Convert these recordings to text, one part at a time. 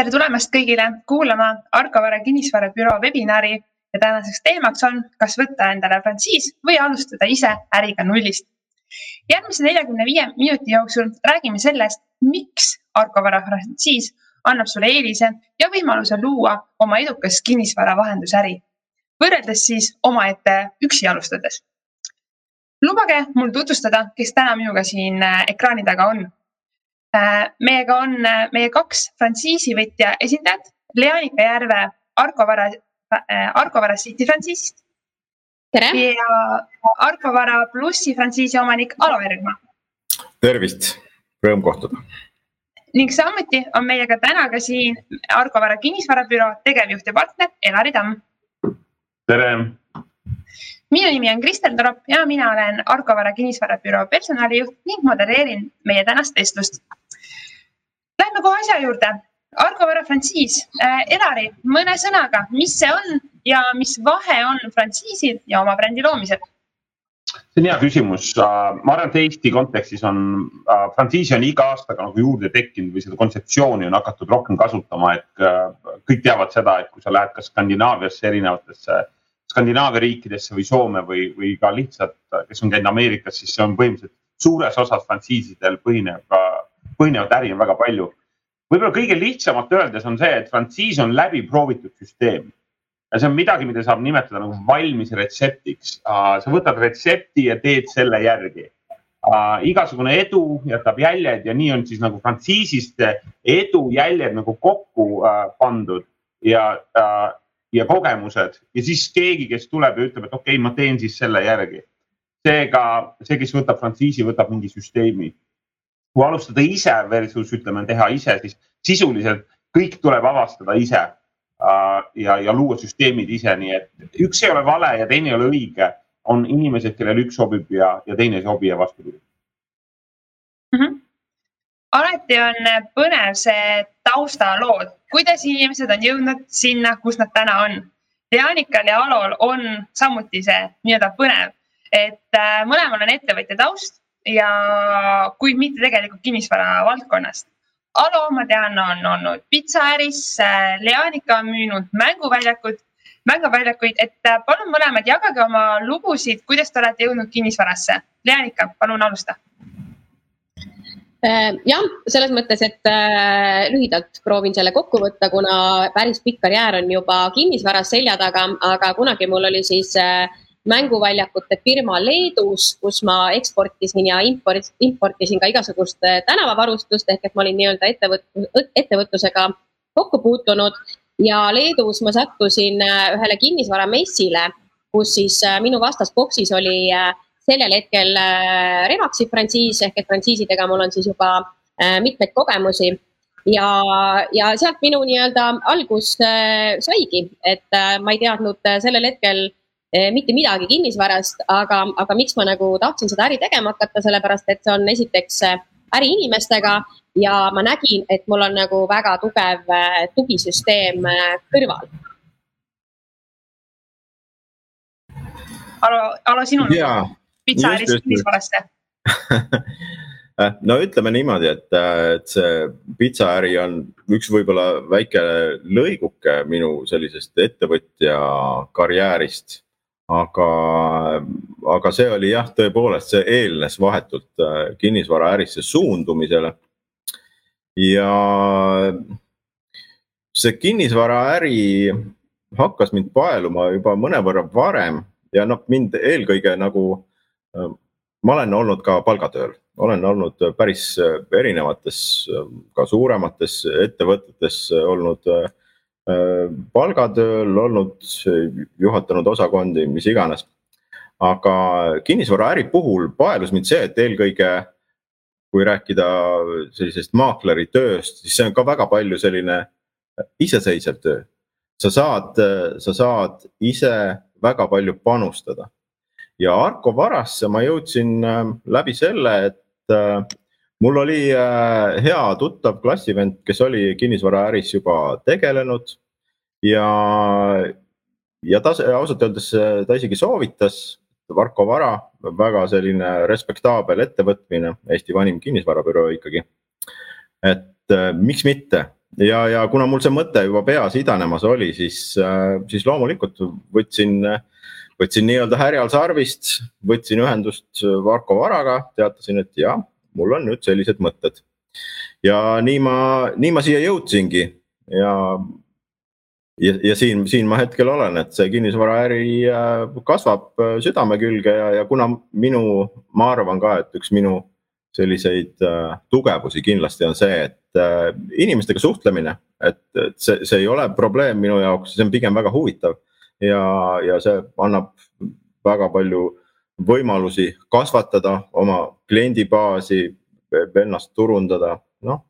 tere tulemast kõigile kuulama Arkovere kinnisvarabüroo webinari ja tänaseks teemaks on, kas võtta endale frantsiis või alustada ise äriga nullist. järgmise neljakümne viie minuti jooksul räägime sellest, miks Arkovere frantsiis annab sulle eelise ja võimaluse luua oma edukas kinnisvara vahendusäri, võrreldes siis omaette üksi alustades. lubage mul tutvustada, kes täna minuga siin äh, ekraani taga on meiega on äh, meie kaks frantsiisivõtja esindajat, Leanika Järve Arko Vara, äh, Arko Vara City frantsiisist. ja Arko Vara plussi frantsiisi omanik Alo Ergma. tervist, rõõm kohtuda. ning samuti on meiega täna ka siin Arko Vara kinnisvarabüroo tegevjuht ja partner Elari Tamm. tere minu nimi on Kristel Torop ja mina olen Arkovara kinnisvarabüroo personalijuht ning modelleerin meie tänast vestlust Lähme kohe asja juurde. Argovara frantsiis äh,. Elari, mõne sõnaga, mis see on ja mis vahe on frantsiisil ja oma brändi loomisel? see on hea küsimus. Äh, ma arvan, et Eesti kontekstis on äh, frantsiisi on iga aastaga nagu juurde tekkinud või seda kontseptsiooni on hakatud rohkem kasutama, et äh, kõik teavad seda, et kui sa lähed kas Skandinaaviasse erinevatesse Skandinaavia riikidesse või Soome või, või ka lihtsalt, kes on käinud Ameerikas, siis see on põhimõtteliselt suures osas frantsiisidel põhineb põhinevat äri on väga palju. võib-olla kõige lihtsamalt öeldes on see, et frantsiis on läbiproovitud süsteem. ja see on midagi, mida saab nimetada nagu valmis retseptiks. sa võtad retsepti ja teed selle järgi. igasugune edu jätab jäljed ja nii on siis nagu frantsiisist edu jäljed nagu kokku pandud ja ja kogemused ja siis keegi, kes tuleb ja ütleb, et okei okay,, ma teen siis selle järgi. seega see, kes võtab frantsiisi, võtab mingi süsteemi kui alustada ise versus ütleme, teha ise, siis sisuliselt kõik tuleb avastada ise äh, ja, ja luua süsteemid ise, nii et üks ei ole vale ja teine ei ole õige. on inimesed, kellel üks sobib ja, ja teine ei sobi ja vastupidi mm. -hmm. alati on põnev see taustalood, kuidas inimesed on jõudnud sinna, kus nad täna on. Jaanikal ja Alol on samuti see nii-öelda põnev, et äh, mõlemal on ettevõtja taust ja kuid mitte tegelikult kinnisvara valdkonnast. Alo, ma tean, on olnud pitsaäris, Leanika on müünud mänguväljakud, mänguväljakuid, et äh, palun mõlemad jagage oma lugusid, kuidas te olete jõudnud kinnisvarasse. Leanika, palun alusta äh, jah, selles mõttes, et äh, lühidalt proovin selle kokku võtta, kuna päris pikk karjäär on juba kinnisvaras selja taga, aga kunagi mul oli siis äh, mänguväljakute firma Leedus, kus ma eksportisin ja import, importisin ka igasugust äh, tänavavarustust ehk et ma olin nii-öelda ettevõt-, ettevõtlusega kokku puutunud. Ja Leedus ma sattusin äh, ühele kinnisvaramessile, kus siis äh, minu vastas boksis oli sellel hetkel Remaxi frantsiis ehk et frantsiisidega mul on siis juba mitmeid kogemusi. Ja, ja sealt minu nii-öelda algus saigi, et ma ei teadnud sellel hetkel mitte midagi kinnisvarast, aga, aga miks ma nagu tahtsin seda äri tegema hakata, sellepärast et see on esiteks eh, äriinimestega ja ma nägin, et mul on nagu väga tugev eh, tugisüsteem kõrval. Alo, Alo, sinul pitsaäris kinnisvarasse. No ütleme niimoodi, et, et see pitsaäri on üks võib-olla väike lõiguke minu sellisest ettevõtja karjäärist aga, aga see oli jah, tõepoolest, see eelnes vahetult äh, kinnisvaraärisse suundumisele. ja see kinnisvaraäri hakkas mind paeluma juba mõnevõrra varem ja noh, mind eelkõige nagu, äh, ma olen olnud ka palgatööl, olen olnud päris erinevates, ka suuremates ettevõtetes olnud Äh, palgatööl olnud, juhatanud osakondi, mis iganes. aga kinnisvaraäri puhul paelus mind see, et eelkõige kui rääkida sellisest maakleri tööst, siis see on ka väga palju selline iseseisev töö. sa saad, sa saad ise väga palju panustada ja Arko Varasse ma jõudsin äh, läbi selle, et äh, mul oli äh, hea tuttav klassivend, kes oli kinnisvaraäris juba tegelenud ja, ja ta ausalt öeldes, ta isegi soovitas Varko Vara, väga selline respektaabel ettevõtmine, Eesti vanim kinnisvarabüroo ikkagi. et äh, miks mitte ja, ja kuna mul see mõte juba peas idanemas oli, siis, siis loomulikult võtsin, võtsin nii-öelda härjal sarvist, võtsin ühendust Varko Varaga, teatasin, et jah, mul on nüüd sellised mõtted. ja nii ma, nii ma siia jõudsingi ja ja, ja siin, siin ma hetkel olen, et see kinnisvaraäri äh, kasvab äh, südame külge ja, ja kuna minu, ma arvan ka, et üks minu selliseid äh, tugevusi kindlasti on see, et inimestega suhtlemine, et, et see, see ei ole probleem minu jaoks, see on pigem väga huvitav. ja, ja see annab väga palju võimalusi kasvatada oma kliendibaasi, ennast turundada, noh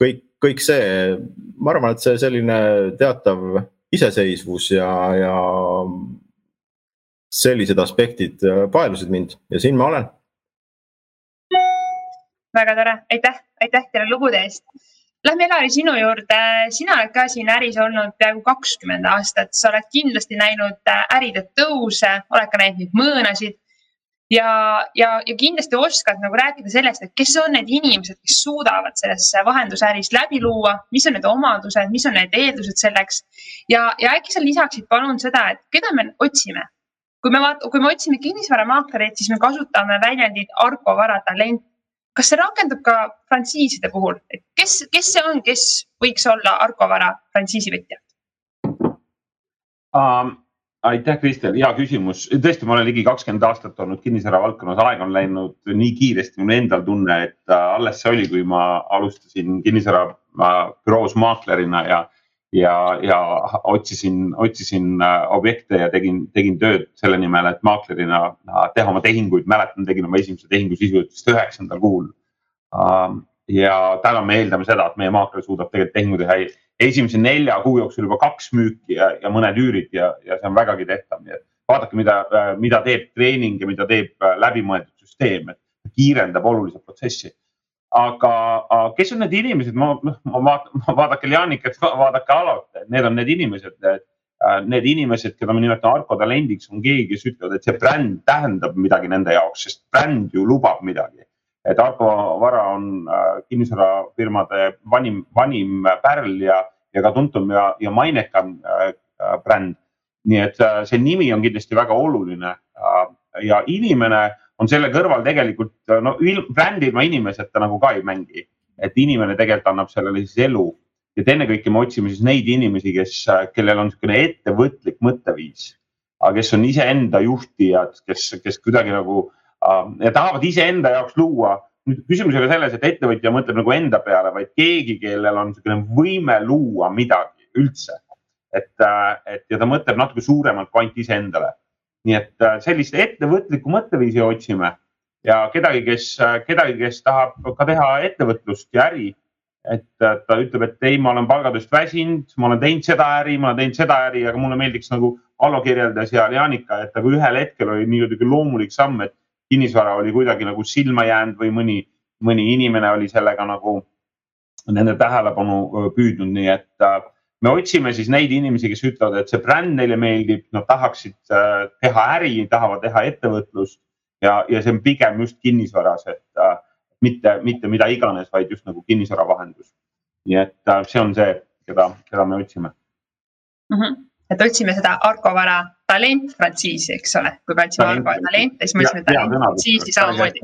kõik, kõik see, ma arvan, et see selline teatav iseseisvus ja, ja sellised aspektid paelusid mind ja siin ma olen. väga tore, aitäh, aitäh teile lugude eest. Lähme Elari sinu juurde, sina oled ka siin äris olnud peaaegu kakskümmend aastat, sa oled kindlasti näinud äride tõuse, oled ka näinud neid mõõnasid ja, ja, ja kindlasti oskad nagu rääkida sellest, et kes on need inimesed, kes suudavad selles vahendusäris läbi luua, mis on need omadused, mis on need eeldused selleks. ja, ja äkki sa lisaksid palun seda, et keda me otsime? kui me vaat-, kui me otsime kinnisvaramaaklerit, siis me kasutame väljendit Argo Vara talent. Kas see rakendub ka frantsiiside puhul, et kes, kes see on, kes võiks olla Argo Vara frantsiisivõtja um,? aitäh, Kristel, hea küsimus. tõesti, ma olen ligi kakskümmend aastat olnud kinnisvara valdkonnas, aeg on läinud nii kiiresti, mul endal tunne, et alles see oli, kui ma alustasin kinnisvara büroos maaklerina ja, ja, ja otsisin, otsisin äh, objekte ja tegin, tegin tööd selle nimel, et maaklerina äh, teha oma tehinguid. mäletan, tegin oma esimese tehingu sisuliselt üheksandal kuul. Ähm, ja täna me eeldame seda, et meie maakler suudab tegelikult tehingu teha esimese nelja kuu jooksul juba kaks müüki ja, ja mõned üürid ja, ja see on vägagi tehtav, nii et vaadake, mida, mida teeb treening ja mida teeb äh, läbimõeldud süsteem, et kiirendab oluliselt protsessi. Aga kes on need inimesed, ma, noh, ma vaatan, vaadake Janikat, vaadake Alot, need on need inimesed, äh, need inimesed, keda ma nimetan Arko talendiks, on keegi, kes ütlevad, et see bränd tähendab midagi nende jaoks, sest bränd ju lubab midagi. Et Argo Vara on äh, kinnisvarafirmade vanim, vanim pärl ja, ja ka tuntum ja, ja mainekam äh, bränd. nii et see nimi on kindlasti väga oluline ja inimene on selle kõrval tegelikult no brändi ilma inimeseta nagu ka ei mängi, et inimene tegelikult annab sellele siis elu ja ennekõike me otsime siis neid inimesi, kes, kellel on niisugune ettevõtlik mõtteviis, kes on iseenda juhtijad, kes, kes kuidagi nagu ja tahavad iseenda jaoks luua. nüüd küsimus ei ole selles, et ettevõtja mõtleb nagu enda peale, vaid keegi, kellel on niisugune võime luua midagi üldse. et, et ja ta mõtleb natuke suuremalt kui ainult iseendale. Nii et äh, sellist ettevõtlikku mõtteviisi otsime. Ja kedagi, kes, äh, kedagi, kes tahab ka teha ettevõtlust ja äri et ta ütleb, et ei, ma olen palgatööst väsinud, ma olen teinud seda äri, ma olen teinud seda äri, aga mulle meeldiks nagu Allo kirjeldas ja Jaanika, et nagu ühel hetkel oli nii-öelda loomulik samm, et kinnisvara oli kuidagi nagu silma jäänud või mõni, mõni inimene oli sellega nagu nende tähelepanu püüdnud, nii et äh, me otsime siis neid inimesi, kes ütlevad, et see bränd neile meeldib, nad tahaksid äh, teha äri, tahavad teha ettevõtlust ja, ja see on pigem just kinnisvaras, et äh, mitte, mitte mida iganes, vaid just nagu kinnisvara vahendus. nii et see on see, keda, keda me otsime mm. -hmm et otsime seda Argo Vara talent frantsiisi, eks ole, kui me otsime Argo talente, siis me otsime talent frantsiisi samamoodi.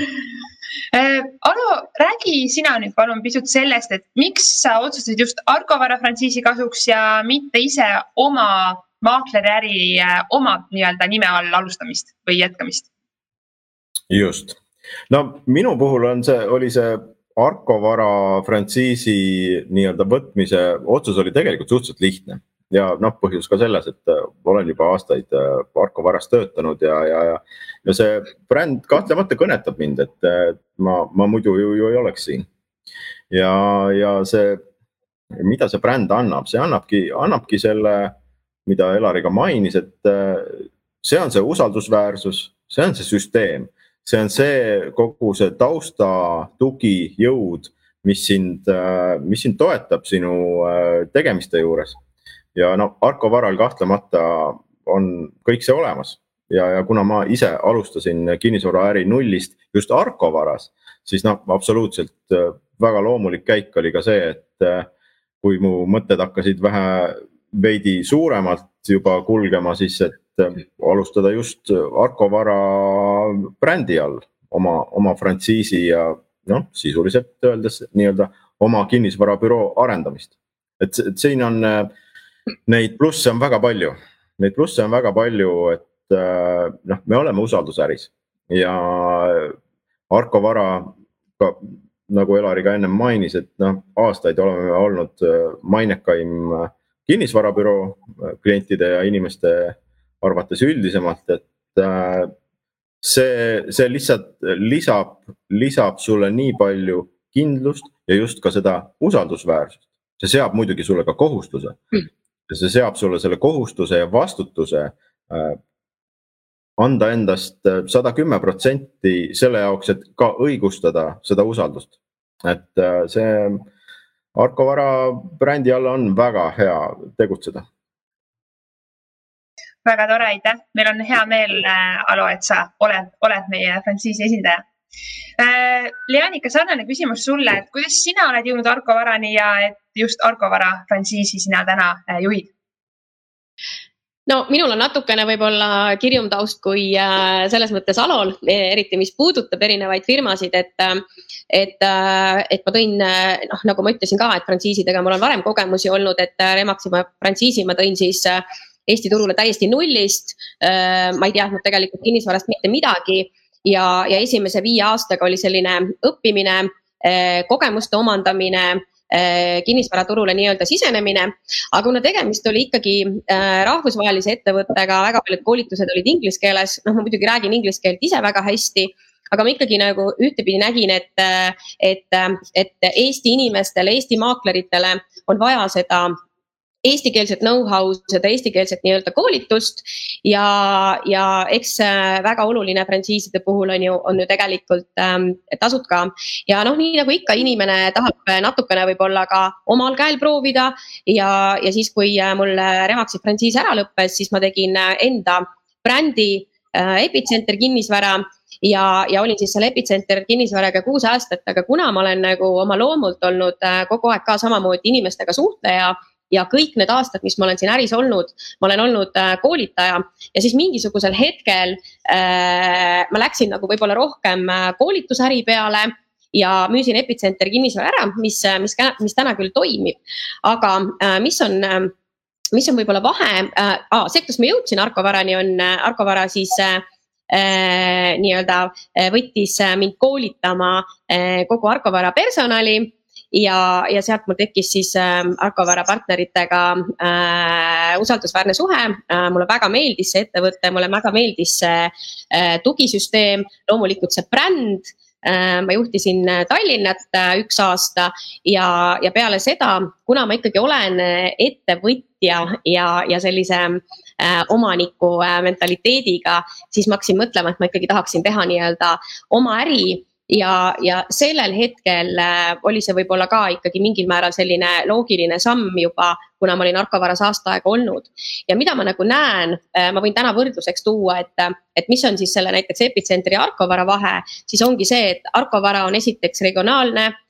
Äh, Alo, räägi sina nüüd palun pisut sellest, et miks sa otsustasid just Argo Vara frantsiisi kasuks ja mitte ise oma maakleriäri äh, oma nii-öelda nime all alustamist või jätkamist? just, no minu puhul on see, oli see Arko Vara frantsiisi nii-öelda võtmise otsus oli tegelikult suhteliselt lihtne ja noh, põhjus ka selles, et äh, olen juba aastaid äh, Varas töötanud ja, ja, ja, ja see bränd kahtlemata kõnetab mind, et ma, ma muidu ju, ju ei oleks siin. ja, ja see, mida see bränd annab, see annabki, annabki selle, mida Elari ka mainis, et äh, see on see usaldusväärsus, see on see süsteem, see on see kogu see tausta, tugi, jõud, mis sind, mis sind toetab sinu tegemiste juures ja no Arko Varal kahtlemata on kõik see olemas ja, ja kuna ma ise alustasin kinnisvaraäri nullist just Arko Varas, siis noh, absoluutselt äh, väga loomulik käik oli ka see, et äh, kui mu mõtted hakkasid vähe veidi suuremalt juba kulgema, siis et alustada just Arko Vara brändi all oma, oma frantsiisi ja noh, sisuliselt öeldes nii-öelda oma kinnisvarabüroo arendamist. et, siin on neid plusse on väga palju, neid plusse on väga palju, et noh, me oleme usaldusäris ja Arko Vara ka nagu Elari ka ennem mainis, et noh, aastaid oleme olnud äh, mainekaim äh, kinnisvarabüroo äh, klientide ja inimeste arvates üldisemalt, et see, see lihtsalt lisab, lisab sulle nii palju kindlust ja just ka seda usaldusväärsust. see seab muidugi sulle ka kohustuse mm. Ja see seab sulle selle kohustuse ja vastutuse anda endast äh, sada kümme protsenti selle jaoks, et ka õigustada seda usaldust. et äh, see Arko Vara brändi all on väga hea tegutseda. väga tore, aitäh, meil on hea meel, äh, Alo, et sa oled, oled meie frantsiisi esindaja. Leanika, sarnane küsimus sulle, et kuidas sina oled jõudnud Arko Varani ja et just Arko Vara frantsiisi sina täna juhid? no minul on natukene võib-olla kirjum taust kui äh, selles mõttes Alol, eriti mis puudutab erinevaid firmasid, et, äh, et, äh, et ma tõin, noh, nagu ma ütlesin ka, et frantsiisidega mul on varem kogemusi olnud, et Remaxima frantsiisi ma tõin siis Eesti turule täiesti nullist. ma ei teadnud tegelikult kinnisvarast mitte midagi ja, ja esimese viie aastaga oli selline õppimine, kogemuste omandamine Äh, kinnisvaraturule nii-öelda sisenemine. aga kuna tegemist oli ikkagi äh, rahvusvahelise ettevõttega, väga paljud koolitused olid inglise keeles, noh, ma muidugi räägin inglise keelt ise väga hästi aga ma ikkagi nagu ühtepidi nägin, et, et, et Eesti inimestele, Eesti maakleritele on vaja seda eestikeelset know-how, seda eestikeelset nii-öelda koolitust. Ja, ja eks väga oluline frantsiiside puhul on ju, on ju tegelikult ähm, tasud ka. ja noh, nii nagu ikka, inimene tahab natukene võib-olla ka omal käel proovida. Ja, ja siis, kui äh, mul Remaxi frantsiis ära lõppes, siis ma tegin äh, enda brändi äh, Epitsenter kinnisvara. Ja, ja olin siis seal Epitsenter kinnisvaraga kuus aastat, aga kuna ma olen nagu oma loomult olnud äh, kogu aeg ka samamoodi inimestega suhtleja ja kõik need aastad, mis ma olen siin äris olnud, ma olen olnud äh, koolitaja ja siis mingisugusel hetkel äh, ma läksin nagu võib-olla rohkem äh, koolitusäri peale ja müüsin Epitsenter kinnisvara ära, mis, mis, mis täna küll toimib. aga äh, mis on äh, mis on võib-olla vahe äh,, see, kuidas ma jõudsin Arko Varani, on äh, Arko Vara siis äh, äh, nii-öelda võttis mind koolitama äh, kogu Arko Vara personali ja, ja sealt mul tekkis siis äh, Arkovara partneritega äh, usaldusväärne suhe äh,. mulle väga meeldis see ettevõte, mulle väga meeldis see äh, tugisüsteem, loomulikult see bränd äh, ma juhtisin äh, Tallinnat äh, üks aasta ja, ja peale seda, kuna ma ikkagi olen ettevõtja ja, ja sellise äh, omaniku äh, mentaliteediga, siis ma hakkasin mõtlema, et ma ikkagi tahaksin teha nii-öelda oma äri ja, ja sellel hetkel äh, oli see võib-olla ka ikkagi mingil määral selline loogiline samm juba, kuna ma olin narkovaras aasta aega olnud. ja mida ma nagu näen, äh, ma võin täna võrdluseks tuua, et, et mis on siis selle näiteks epitsentri ja Arkovara vahe, siis ongi see, et Arkovara on esiteks regionaalne Äh,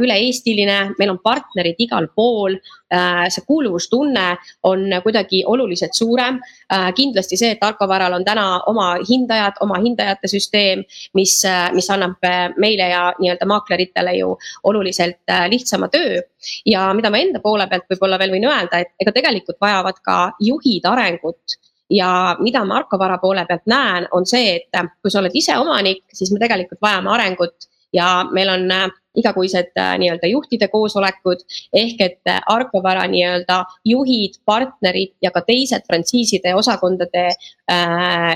üle-eestiline, meil on partnerid igal pool. Äh, see kuuluvustunne on kuidagi oluliselt suurem. Äh, kindlasti see, et Tarko Varal on täna oma hindajad, oma hindajate süsteem, mis, mis annab meile ja nii-öelda maakleritele ju oluliselt lihtsama töö. ja mida ma enda poole pealt võib-olla veel võin öelda, et ega tegelikult vajavad ka juhid arengut ja mida ma Arko Vara poole pealt näen, on see, et kui sa oled ise omanik, siis me tegelikult vajame arengut ja meil on äh, igakuised äh, nii-öelda juhtide koosolekud ehk et äh, Arkovara nii-öelda juhid, partnerid ja ka teised frantsiiside osakondade äh,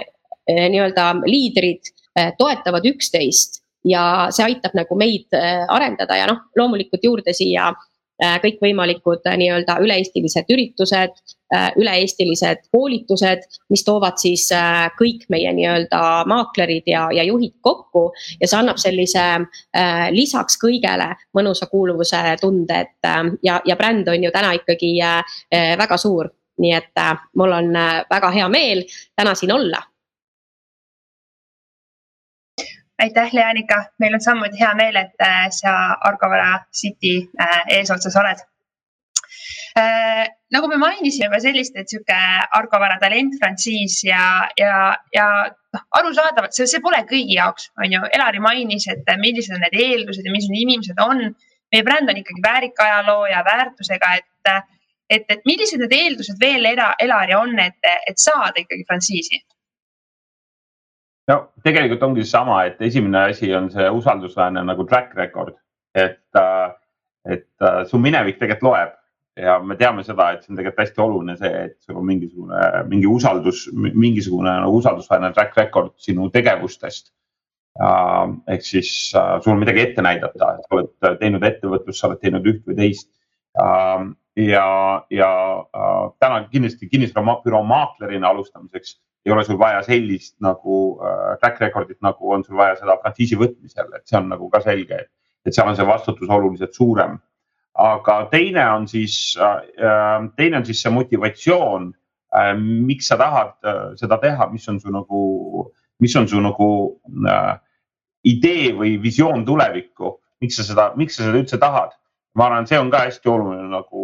nii-öelda liidrid toetavad üksteist. Ja see aitab nagu meid arendada ja noh, loomulikult juurde siia kõikvõimalikud äh, nii-öelda üle-eestilised üritused, äh, üle-eestilised koolitused, mis toovad siis kõik meie nii-öelda maaklerid ja, ja juhid kokku. ja see annab sellise lisaks kõigele mõnusa kuuluvuse tunde, et ja, ja bränd on ju täna ikkagi väga suur. nii et mul on väga hea meel täna siin olla aitäh, Leanika, meil on samuti hea meel, et äh, sa Argovara City äh, eesotsas oled äh,. nagu me mainisime juba sellist, et sihuke Argovara talent frantsiis ja, ja, ja noh, arusaadavalt see, see pole kõigi jaoks, on ju. Elari mainis, et millised on need eeldused ja millised inimesed on. meie bränd on ikkagi väärika ajaloo ja väärtusega, et, et, et millised need eeldused veel era, Elari on, et, et saada ikkagi frantsiisi no tegelikult ongi seesama, et esimene asi on see usaldusväärne nagu track record, et, äh, et äh, su minevik tegelikult loeb ja me teame seda, et see on tegelikult hästi oluline see, et sul on mingisugune, mingi usaldus, mingisugune nagu usaldusväärne track record sinu tegevustest. ehk siis äh, sul on midagi ette näidata, et sa oled teinud ettevõtlust, sa oled teinud üht või teist. ja, ja täna kindlasti kinnisvarabüroo maaklerina alustamiseks ei ole sul vaja sellist nagu äh, track record'it, nagu on sul vaja seda frantsiisi võtmisel, et see on nagu ka selge, et, et seal on see vastutus oluliselt suurem. aga teine on siis äh,, teine on siis see motivatsioon äh,, miks sa tahad äh, seda teha, mis on su nagu, mis on su nagu äh, idee või visioon tulevikku, miks sa seda, miks sa seda üldse tahad? ma arvan, see on ka hästi oluline nagu äh,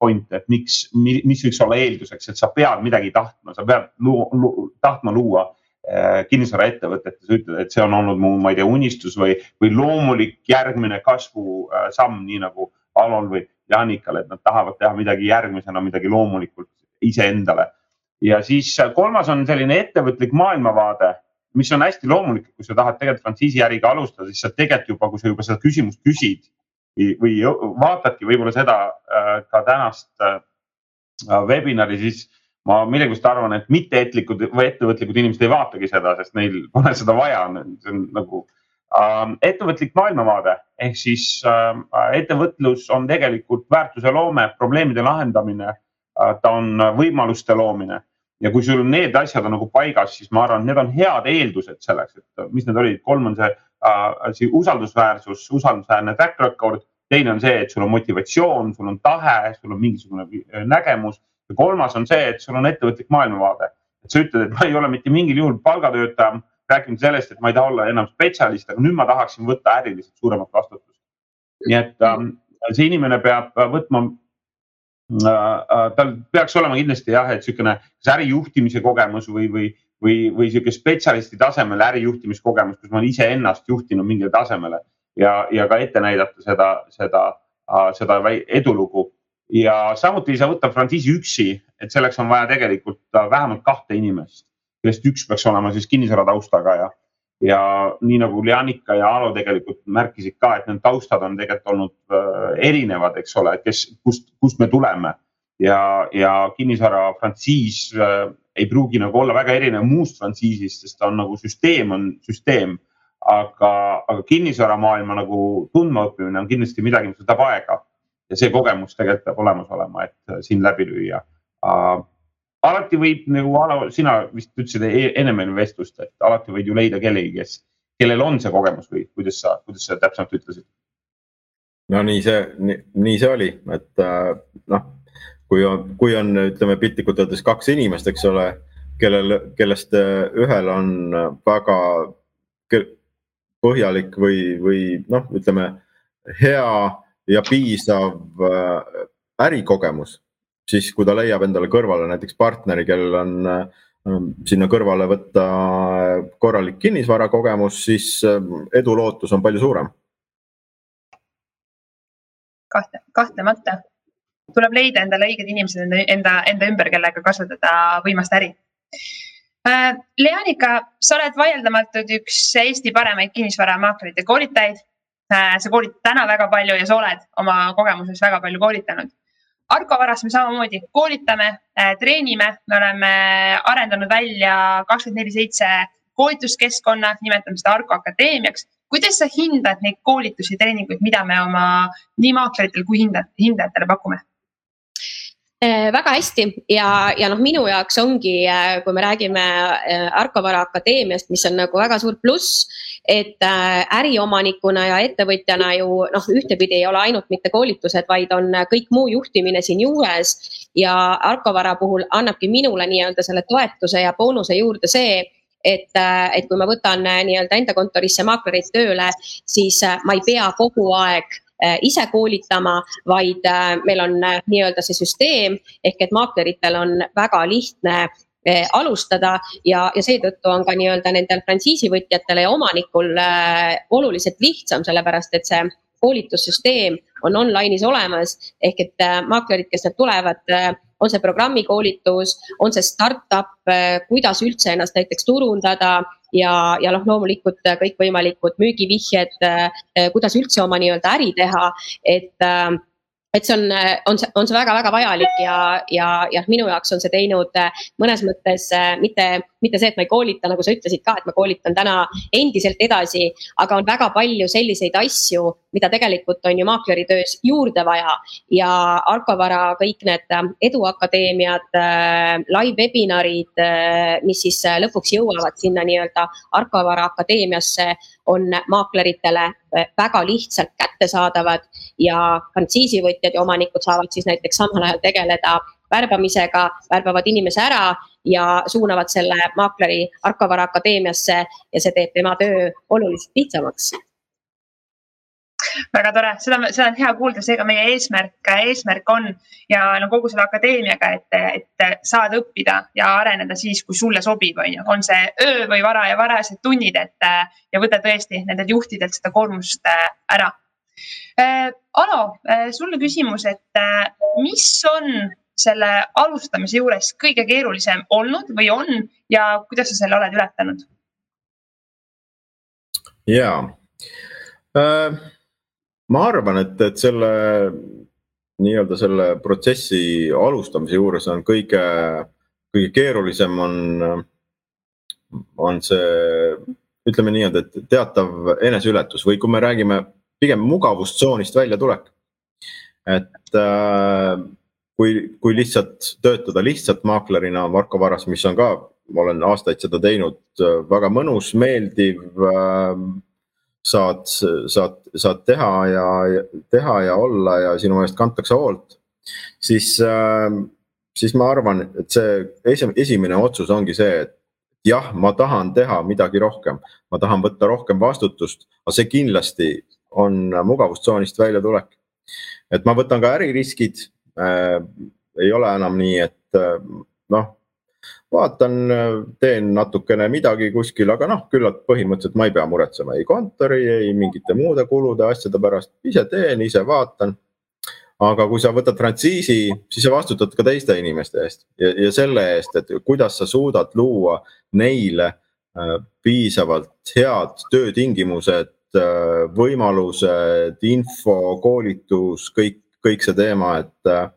point, et miks, mis võiks olla eelduseks, et sa pead midagi tahtma, sa pead luua, luua, tahtma luua äh, kinnisvaraettevõtet ja sa ütled, et see on olnud mu, ma ei tea, unistus või, või loomulik järgmine kasvusamm äh,, nii nagu Alol või Janikal, et nad tahavad teha midagi järgmisena, midagi loomulikult iseendale. ja siis äh, kolmas on selline ettevõtlik maailmavaade, mis on hästi loomulik, kui sa tahad tegelikult frantsiisiäriga alustada, siis sa tegelikult juba, kui sa juba seda küsimust küsid või vaatadki võib-olla seda äh, ka tänast äh, webinari, siis ma millegipärast arvan, et mitteetlikud või ettevõtlikud inimesed ei vaatagi seda, sest neil pole seda vaja, see on nagu äh, ettevõtlik maailmavaade ehk siis äh, ettevõtlus on tegelikult väärtuse loome, probleemide lahendamine äh,. ta on võimaluste loomine ja kui sul need asjad on nagu paigas, siis ma arvan, need on head eeldused selleks, et mis need olid, kolm on see äh, see usaldusväärsus, usaldusväärne track record. Teine on see, et sul on motivatsioon, sul on tahe, sul on mingisugune äh, nägemus ja kolmas on see, et sul on ettevõtlik maailmavaade. et sa ütled, et ma ei ole mitte mingil juhul palgatöötaja, rääkinud sellest, et ma ei taha olla enam spetsialist, aga nüüd ma tahaksin võtta äriliselt suuremat vastutust. nii et ähm, see inimene peab võtma äh, äh,, tal peaks olema kindlasti jah, et niisugune kas ärijuhtimise kogemus või, või või, või sihuke spetsialisti tasemel ärijuhtimiskogemus, kus ma olen iseennast juhtinud mingile tasemele ja, ja ka ette näidata seda, seda, seda edulugu. ja samuti ei saa võtta frantsiisi üksi, et selleks on vaja tegelikult vähemalt kahte inimest, kellest üks peaks olema siis kinnisvara taustaga ja, ja nii nagu Leanika ja Alo tegelikult märkisid ka, et need taustad on tegelikult olnud äh, erinevad, eks ole, kes, kust, kust me tuleme ja, ja kinnisvara frantsiis äh, ei pruugi nagu olla väga erinev muust frantsiisist, sest ta on nagu süsteem on süsteem. Aga, aga kinnisvaramaailma nagu tundmaõppimine on kindlasti midagi, mis võtab aega ja see kogemus tegelikult peab olemas olema, et äh, siin läbi lüüa uh,. alati võib nagu sina vist ütlesid e-, enne meil vestlust, et alati võid ju leida kellegi, kes, kellel on see kogemus või kuidas sa, kuidas sa täpsemalt ütlesid? no nii see, nii see oli, et äh, noh kui on, kui on, ütleme piltlikult öeldes kaks inimest, eks ole, kellel, kellest ühel on väga põhjalik või, või noh, ütleme hea ja piisav äh, ärikogemus, siis kui ta leiab endale kõrvale näiteks partneri, kellel on äh, sinna kõrvale võtta korralik kinnisvarakogemus, siis edulootus on palju suurem. kahte, kahtlemata tuleb leida endale õiged inimesed enda, enda, enda ümber, kellega kasvatada võimast äri. Äh, Leanika, sa oled vaieldamatult üks Eesti paremaid kinnisvaramaaklerite koolitajaid. Äh, sa koolitad täna väga palju ja sa oled oma kogemuses väga palju koolitanud. Arko Varas me samamoodi koolitame, äh, treenime, me oleme arendanud välja kakskümmend neli seitse koolituskeskkonna, nimetame seda Arko Akadeemiaks. kuidas sa hindad neid koolitusi, treeninguid, mida me oma nii maakleritel kui hindajatele pakume? Äh, väga hästi ja, ja noh, minu jaoks ongi, äh, kui me räägime äh, Arkovara Akadeemiast, mis on nagu väga suur pluss. et äriomanikuna ja ettevõtjana ju noh, ühtepidi ei ole ainult mitte koolitused, vaid on kõik muu juhtimine siin juures. ja Arkovara puhul annabki minule nii-öelda selle toetuse ja boonuse juurde see, et, et kui ma võtan nii-öelda enda kontorisse maaklerit tööle, siis ma ei pea kogu aeg ise koolitama, vaid meil on nii-öelda see süsteem ehk et maakleritel on väga lihtne alustada ja, ja seetõttu on ka nii-öelda nendel frantsiisivõtjatele ja omanikul äh, oluliselt lihtsam, sellepärast et see koolitussüsteem on online'is olemas ehk et äh, maaklerid, kes nad tulevad äh,, on see programmikoolitus, on see startup äh,, kuidas üldse ennast näiteks turundada ja, ja noh, loomulikult kõikvõimalikud müügivihjed äh,, kuidas üldse oma nii-öelda äri teha, et äh, et see on, on see, on see väga-väga vajalik ja, ja, ja minu jaoks on see teinud äh, mõnes mõttes äh, mitte, mitte see, et ma ei koolita, nagu sa ütlesid ka, et ma koolitan täna endiselt edasi. aga on väga palju selliseid asju, mida tegelikult on ju maakleri töös juurde vaja ja Arko Vara kõik need äh, eduakadeemiad, live webinarid, mis siis lõpuks jõuavad sinna nii-öelda Arko Vara akadeemiasse on maakleritele eh, väga lihtsalt kättesaadavad ja frantsiisivõtjad ja omanikud saavad siis näiteks samal ajal tegeleda värbamisega, värbavad inimese ära ja suunavad selle maakleri Arkovara Akadeemiasse ja see teeb tema töö oluliselt lihtsamaks väga tore, seda, seda on hea kuulda, seega meie eesmärk, eesmärk on ja no kogu selle akadeemiaga, et, et saad õppida ja areneda siis, kui sulle sobib, on ju, on see öö või vara ja varased tunnid, et ja võta tõesti nendelt juhtidelt seda koormust äh, ära. Äh, Alo, äh, sulle küsimus, et mis on selle alustamise juures kõige keerulisem olnud või on ja kuidas sa selle oled ületanud? ja äh ma arvan, et, et selle nii-öelda selle protsessi alustamise juures on kõige, kõige keerulisem on, on see, ütleme nii-öelda, et teatav eneseületus või kui me räägime pigem mugavustsoonist väljatulek. et äh, kui, kui lihtsalt töötada lihtsalt maaklerina Marko Varas, mis on ka, ma olen aastaid seda teinud, väga mõnus, meeldiv äh, saad, saad, saad teha ja teha ja olla ja sinu eest kantakse hoolt. siis, ähm, siis ma arvan, et see esimene otsus ongi see, et jah, ma tahan teha midagi rohkem, ma tahan võtta rohkem vastutust, aga see kindlasti on mugavustsoonist väljatulek. et ma võtan ka äririskid äh,. ei ole enam nii, et äh, noh vaatan, teen natukene midagi kuskil, aga noh, küllalt põhimõtteliselt ma ei pea muretsema ei kontori, ei mingite muude kulude, asjade pärast, ise teen, ise vaatan. aga kui sa võtad frantsiisi, siis sa vastutad ka teiste inimeste eest ja, ja selle eest, et kuidas sa suudad luua neile äh, piisavalt head töötingimused, äh, võimalused, info, koolitus, kõik, kõik see teema, et äh,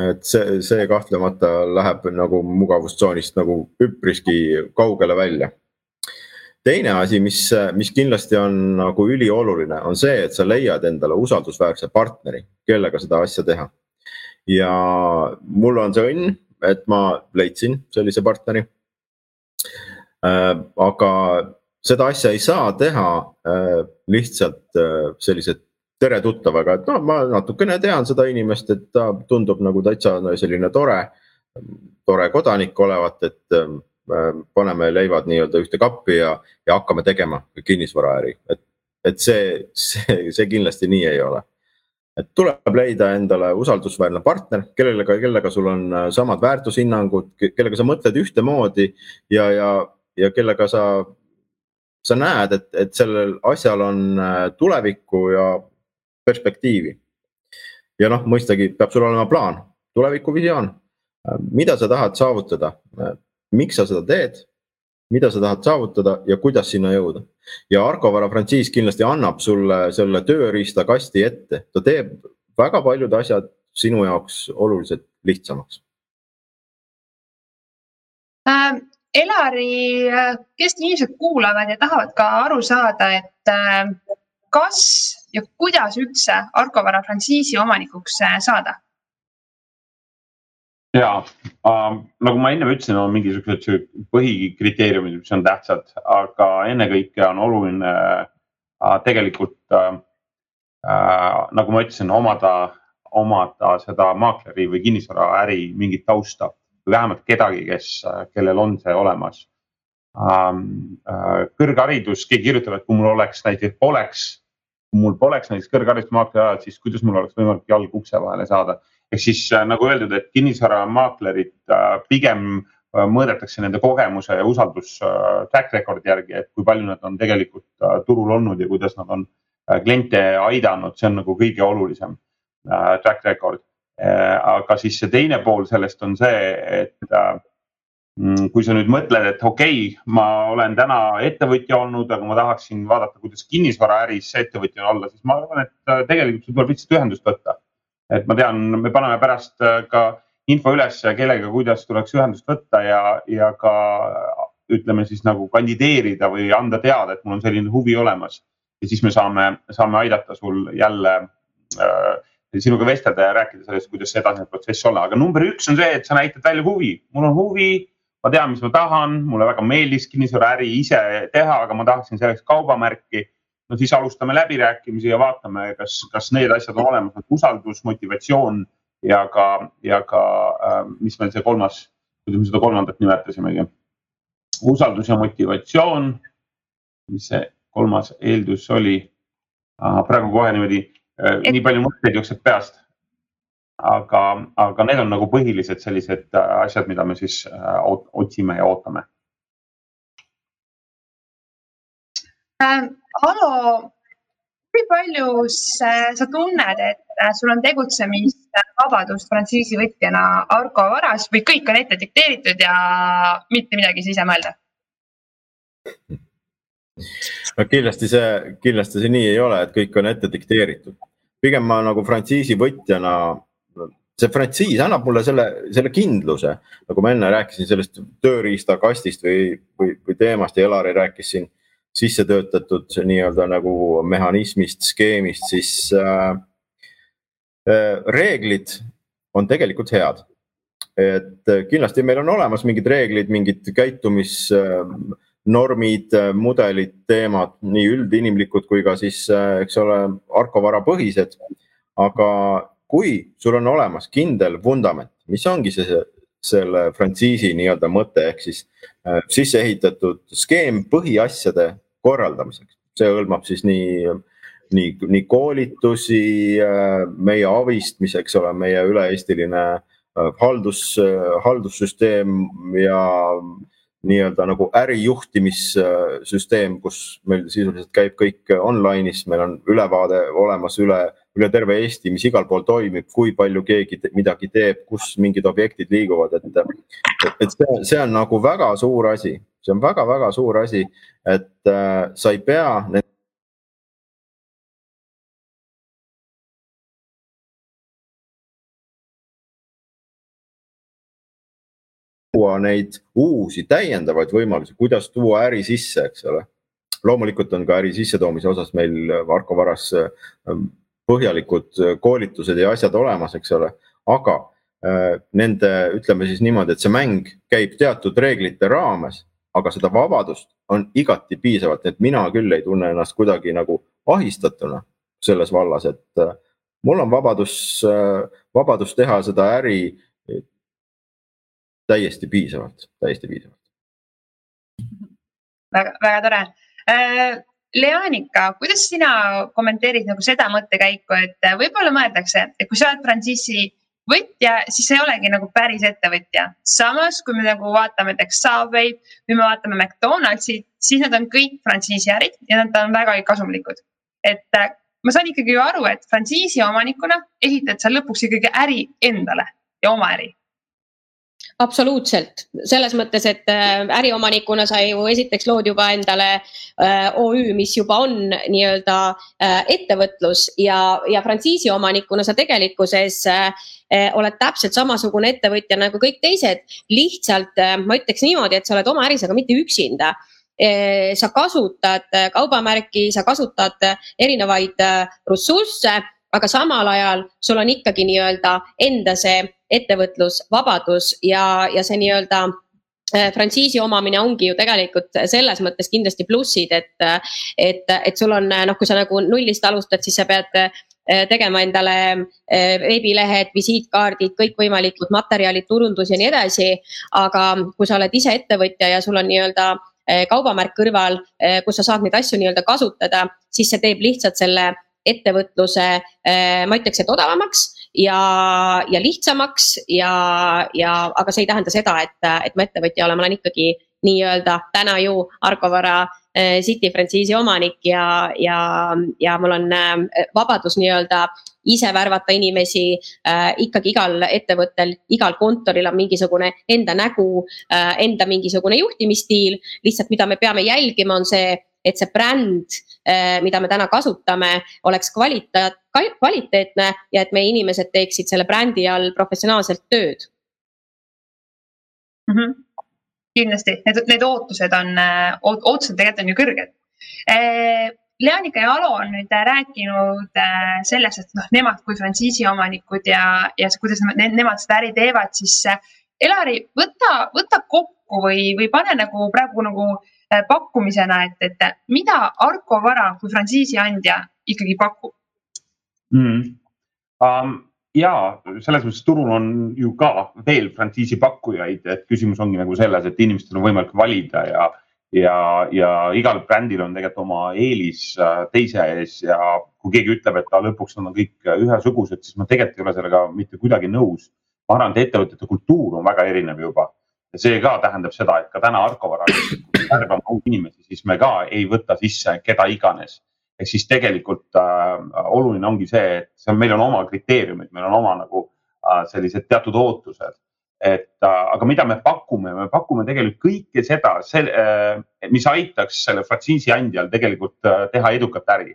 et see, see kahtlemata läheb nagu mugavustsoonist nagu üpriski kaugele välja. teine asi, mis, mis kindlasti on nagu ülioluline, on see, et sa leiad endale usaldusväärse partneri, kellega seda asja teha. ja mul on see õnn, et ma leidsin sellise partneri. Äh, aga seda asja ei saa teha äh, lihtsalt äh, sellise tere tuttavaga, et noh, ma natukene tean seda inimest, et ta tundub nagu täitsa selline tore, tore kodanik olevat, et äh, paneme leivad nii-öelda ühte kappi ja, ja hakkame tegema kinnisvaraäri, et, et see, see, see kindlasti nii ei ole. et tuleb leida endale usaldusväärne partner, kellega, kellega sul on äh, samad väärtushinnangud, kellega sa mõtled ühtemoodi ja, ja, ja kellega sa sa näed, et, et sellel asjal on äh, tulevikku ja perspektiivi. ja noh, mõistagi peab sul olema plaan, tulevikuvisioon, mida sa tahad saavutada, miks sa seda teed, mida sa tahad saavutada ja kuidas sinna jõuda. ja Arko Vara frantsiis kindlasti annab sulle selle tööriistakasti ette, ta teeb väga paljud asjad sinu jaoks oluliselt lihtsamaks äh,. Elari, äh, kes inimesed kuulavad ja tahavad ka aru saada, et äh, kas ja kuidas üldse Arko Vara frantsiisi omanikuks äh, saada? ja äh, nagu ma ennem ütlesin, on mingisugused põhikriteeriumid, mis on tähtsad, aga ennekõike on oluline äh, tegelikult äh, äh, nagu ma ütlesin, omada, omada seda maakleri või kinnisvaraäri mingit tausta või vähemalt kedagi, kes, kellel on see olemas kõrgharidus, keegi kirjutab, et kui mul oleks näiteks, poleks, kui mul poleks näiteks kõrgharidusmaakleri alad, siis kuidas mul oleks võimalik jalg ukse vahele saada. ehk siis nagu öeldud, et kinnisvaramaaklerid pigem mõõdetakse nende kogemuse ja usaldus track record'i järgi, et kui palju nad on tegelikult turul olnud ja kuidas nad on kliente aidanud, see on nagu kõige olulisem track record. aga siis see teine pool sellest on see, et kui sa nüüd mõtled, et okei okay,, ma olen täna ettevõtja olnud, aga ma tahaksin vaadata, kuidas kinnisvaraäris ettevõtja olla, siis ma arvan, et äh, tegelikult sul tuleb lihtsalt ühendust võtta. et ma tean, me paneme pärast äh, ka info üles, kellega, kuidas tuleks ühendust võtta ja, ja ka ütleme siis nagu kandideerida või anda teada, et mul on selline huvi olemas. ja siis me saame, saame aidata sul jälle äh, sinuga vestelda ja rääkida sellest, kuidas see edasine protsess olla, aga number üks on see, et sa näitad välja huvi, mul on huvi ma tean, mis ma tahan, mulle väga meeldis kinnisvaraäri ise teha, aga ma tahaksin selleks kaubamärki. no siis alustame läbirääkimisi ja vaatame, kas, kas need asjad on olemas, nagu usaldus, motivatsioon ja ka, ja ka äh, mis meil see kolmas, kuidas me seda kolmandat nimetasimegi. usaldus ja motivatsioon. mis see kolmas eeldus oli? praegu kohe niimoodi äh, nii palju mõtteid jookseb peast aga, aga need on nagu põhilised sellised äh, asjad, mida me siis äh, otsime ja ootame äh,. Alo, kui palju sa tunned, et äh, sul on tegutsemisvabadust frantsiisivõtjana Argo varas või kõik on ette dikteeritud ja mitte midagi ei saa ise mõelda? no kindlasti see, kindlasti see nii ei ole, et kõik on ette dikteeritud. pigem ma nagu frantsiisivõtjana see frantsiis annab mulle selle, selle kindluse, nagu ma enne rääkisin sellest tööriistakastist või, või, või teemast ja Elari rääkis siin sisse töötatud nii-öelda nagu mehhanismist, skeemist, siis äh, äh, reeglid on tegelikult head. et kindlasti meil on olemas mingid reeglid, mingid käitumisnormid, mudelid, teemad, nii üldinimlikud kui ka siis, äh, eks ole, Arkovara põhised. aga kui sul on olemas kindel vundament, mis ongi see, selle frantsiisi nii-öelda mõte ehk siis äh, sisse ehitatud skeem põhiasjade korraldamiseks, see hõlmab siis nii nii, nii koolitusi, äh, meie avistmis, eks ole, meie üle-eestiline äh, haldus, äh, haldussüsteem ja nii-öelda nagu ärijuhtimissüsteem, kus meil sisuliselt käib kõik online'is, meil on ülevaade olemas üle, üle terve Eesti, mis igal pool toimib, kui palju keegi te, midagi teeb, kus mingid objektid liiguvad, et, et see, see on nagu väga suur asi, see on väga-väga suur asi, et äh, sa ei pea tuua neid uusi täiendavaid võimalusi, kuidas tuua äri sisse, eks ole. loomulikult on ka äri sissetoomise osas meil Marko Varas ähm, põhjalikud koolitused ja asjad olemas, eks ole, aga äh, nende, ütleme siis niimoodi, et see mäng käib teatud reeglite raames, aga seda vabadust on igati piisavalt, et mina küll ei tunne ennast kuidagi nagu ahistatuna selles vallas, et äh, mul on vabadus, äh, vabadus teha seda äri täiesti piisavalt, täiesti piisavalt. väga, väga tore äh,. Leanika, kuidas sina kommenteerid nagu seda mõttekäiku, et võib-olla mõeldakse, et kui sa oled frantsiisi võtja, siis sa ei olegi nagu päris ettevõtja. samas, kui me nagu vaatame näiteks Subway'd või me vaatame McDonaldsi, siis nad on kõik frantsiisiärid ja nad on väga kasumlikud. et äh, ma saan ikkagi ju aru, et frantsiisi omanikuna esitad sa lõpuks ikkagi äri endale ja oma äri absoluutselt, selles mõttes, et äh, äriomanikuna sa ju esiteks lood juba endale äh, OÜ, mis juba on nii-öelda äh, ettevõtlus ja, ja frantsiisi omanikuna sa tegelikkuses oled täpselt samasugune ettevõtja nagu kõik teised. lihtsalt ma ütleks niimoodi, et sa oled oma äris, aga mitte üksinda sa kasutad kaubamärki, sa kasutad erinevaid ressursse aga samal ajal sul on ikkagi nii-öelda enda see ettevõtlusvabadus ja, ja see nii-öelda äh, frantsiisi omamine ongi ju tegelikult selles mõttes kindlasti plussid, et, et, et sul on noh, kui sa nagu nullist alustad, siis sa pead äh, tegema endale äh, veebilehed, visiitkaardid, kõikvõimalikud materjalid, turundus ja nii edasi. aga kui sa oled ise ettevõtja ja sul on nii-öelda kaubamärk kõrval, kus sa saad neid asju nii-öelda kasutada, siis see teeb lihtsalt selle ettevõtluse, ma ütleks, et odavamaks ja, ja lihtsamaks ja, ja, aga see ei tähenda seda, et, et ma ettevõtja olen, ma olen ikkagi nii-öelda täna ju Argo Vara äh, City frantsiisi omanik ja, ja, ja mul on äh, vabadus nii-öelda ise värvata inimesi äh,. ikkagi igal ettevõttel, igal kontoril on mingisugune enda nägu äh,, enda mingisugune juhtimisstiil. lihtsalt, mida me peame jälgima, on see, et see bränd äh,, mida me täna kasutame, oleks kvaliteet, kvaliteetne ja et meie inimesed teeksid selle brändi all professionaalselt tööd mm. -hmm kindlasti, need, need ootused on, ootused tegelikult on ju kõrged. Eh, Leanika ja Alo on nüüd rääkinud sellest, et noh, nemad kui frantsiisi omanikud ja, ja kuidas ne, nemad seda äri teevad, siis Elari, võta, võta kokku või, või pane nagu praegu nagu pakkumisena, et, et mida Arko Vara kui frantsiisi andja ikkagi pakub mm.? Um, ja selles mõttes turul on ju ka veel frantsiisi pakkujaid, et küsimus ongi nagu selles, et inimestel on võimalik valida ja, ja, ja igal brändil on tegelikult oma eelis äh, teise ees ja kui keegi ütleb, et ta lõpuks on kõik ühesugused, siis ma tegelikult ei ole sellega mitte kuidagi nõus. ma arvan, et ettevõtete kultuur on väga erinev juba ja see ka tähendab seda, et ka täna Arko Varal, kui me värbame uusi inimesi, siis me ka ei võta sisse keda iganes ehk siis tegelikult äh, oluline ongi see, et see on, meil on oma kriteeriumid, meil on oma nagu äh, sellised teatud ootused. et äh, aga mida me pakume, me pakume tegelikult kõike seda, äh, mis aitaks selle frantsiisi andjal tegelikult äh, teha edukat äri.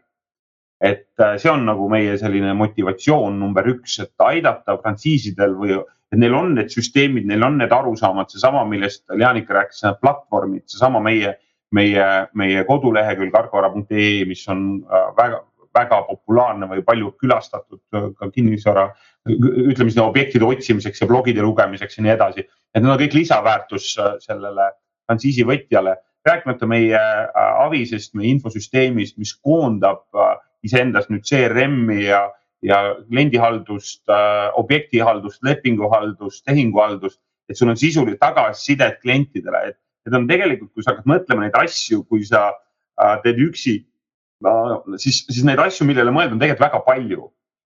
et äh, see on nagu meie selline motivatsioon number üks, et aidata frantsiisidel või et neil on need süsteemid, neil on need arusaamad, seesama, millest Leanika rääkis, need platvormid, seesama meie meie, meie kodulehekülg argvara.ee, mis on äh, väga, väga populaarne või palju külastatud äh, ka kinnisvara, ütleme siis objektide otsimiseks ja blogide lugemiseks ja nii edasi. et need on kõik lisaväärtus äh, sellele frantsiisi võtjale, rääkimata meie avisest, meie infosüsteemist, mis koondab iseendas nüüd CRM-i ja, ja kliendihaldust, objektihaldust, lepinguhaldust, tehinguhaldust, et sul on sisuliselt tagasisidet klientidele, et Need on tegelikult, kui sa hakkad mõtlema neid asju, kui sa äh, teed üksi äh,, siis, siis neid asju, millele mõelda, on tegelikult väga palju.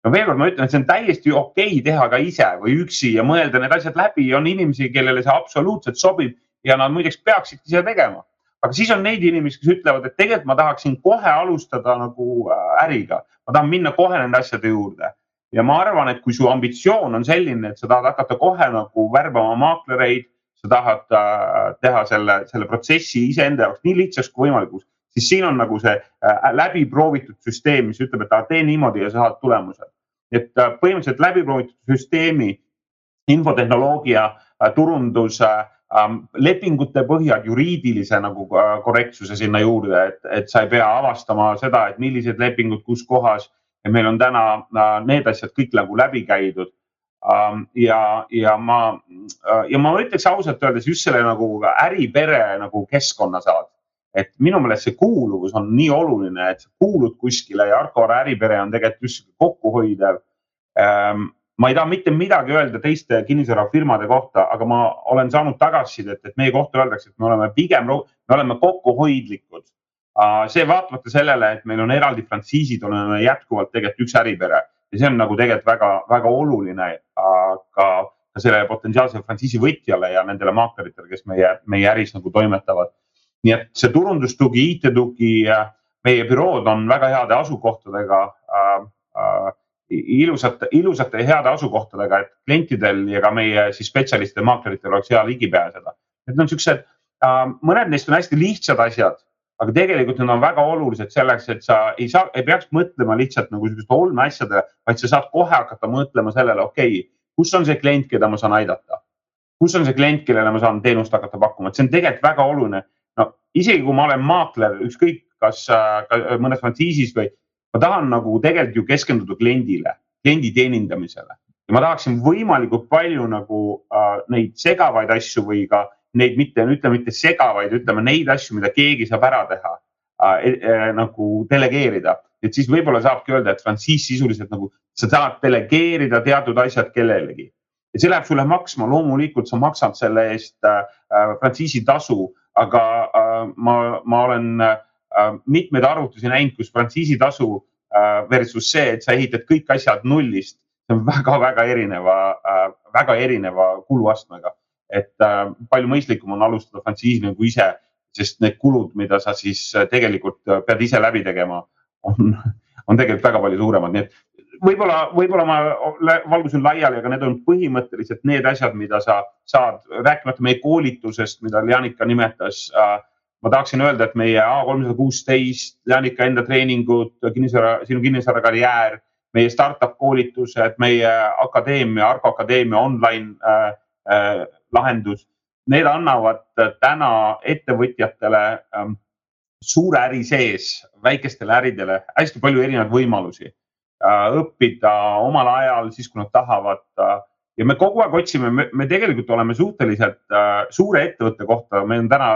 no veel kord ma ütlen, et see on täiesti okei okay teha ka ise või üksi ja mõelda need asjad läbi. on inimesi, kellele see absoluutselt sobib ja nad muideks peaksidki seda tegema. aga siis on neid inimesi, kes ütlevad, et tegelikult ma tahaksin kohe alustada nagu äh, äriga, ma tahan minna kohe nende asjade juurde ja ma arvan, et kui su ambitsioon on selline, et sa tahad hakata kohe nagu värbama maaklereid sa tahad äh, teha selle, selle protsessi iseenda jaoks nii lihtsaks kui võimalikuks, siis siin on nagu see äh, läbiproovitud süsteem, mis ütleb, et tee niimoodi ja sa saad tulemused. et äh, põhimõtteliselt läbiproovitud süsteemi infotehnoloogia, turundus, ähm, lepingute põhjal juriidilise nagu korrektsuse sinna juurde, et, et sa ei pea avastama seda, et millised lepingud, kus kohas ja meil on täna need asjad kõik nagu läbi käidud ja, ja ma, äh, ja ma ütleks ausalt öeldes just selle nagu äripere nagu keskkonna saad. et minu meelest see kuuluvus on nii oluline, et sa kuulud kuskile ja Arko äripere on tegelikult just kokkuhoidev. Ma ei taha mitte midagi öelda teiste kinnisvarafirmade kohta, aga ma olen saanud tagasisidet, et meie kohta öeldakse, et me oleme pigem, me oleme kokkuhoidlikud. Äh, see vaatamata sellele, et meil on eraldi frantsiisid, oleme jätkuvalt tegelikult üks äripere ja see on nagu tegelikult väga-väga oluline ka, ka selle potentsiaalse frantsiisi võtjale ja nendele maakleritele, kes meie, meie äris nagu toimetavad. nii et see turundustugi, IT-tugi, meie bürood on väga heade asukohtadega äh,. Äh, ilusate, ilusate ja heade asukohtadega, et klientidel ja ka meie siis spetsialistidel, maakleritel oleks hea ligi pääseda. Need on siuksed äh,, mõned neist on hästi lihtsad asjad aga tegelikult need on väga olulised selleks, et sa ei saa, ei peaks mõtlema lihtsalt nagu sihukeste olmeasjadele, vaid sa saad kohe hakata mõtlema sellele, okei okay,, kus on see klient, keda ma saan aidata. kus on see klient, kellele ma saan teenust hakata pakkuma, et see on tegelikult väga oluline. no isegi kui ma olen maakler, ükskõik kas ka mõnes frantsiisis või ma tahan nagu tegelikult ju keskenduda kliendile, kliendi teenindamisele. Ja ma tahaksin võimalikult palju nagu äh, neid segavaid asju või ka neid mitte, ütleme mitte sega, vaid ütleme neid asju, mida keegi saab ära teha äh, äh, nagu delegeerida, et siis võib-olla saabki öelda, et frantsiis sisuliselt nagu sa saad delegeerida teatud asjad kellelegi. Ja see läheb sulle maksma, loomulikult sa maksad selle eest äh, äh frantsiisi tasu aga ma, ma olen mitmeid arvutusi näinud, kus frantsiisitasu versus see, et sa ehitad kõik asjad nullist, see on väga-väga erineva, väga erineva kuluastmega. et palju mõistlikum on alustada frantsiisi nagu ise, sest need kulud, mida sa siis tegelikult pead ise läbi tegema, on, on tegelikult väga palju suuremad, nii et võib-olla, võib-olla ma valgusin laiali, aga need on põhimõtteliselt need asjad, mida sa saad, rääkimata meie koolitusest, mida Janika nimetas äh,. Ma tahaksin öelda, et meie A kolmsada kuusteist, Janika enda treeningud, kinnisvara, sinu kinnisvara karjäär, meie startup koolitused, meie akadeemia, Argo Akadeemia online äh, äh, lahendus. Need annavad täna ettevõtjatele ähm, suure äri sees väikestele äridele hästi palju erinevaid võimalusi Äh, õppida omal ajal, siis kui nad tahavad. Äh, ja me kogu aeg otsime, me tegelikult oleme suhteliselt äh, suure ettevõtte kohta, meil on täna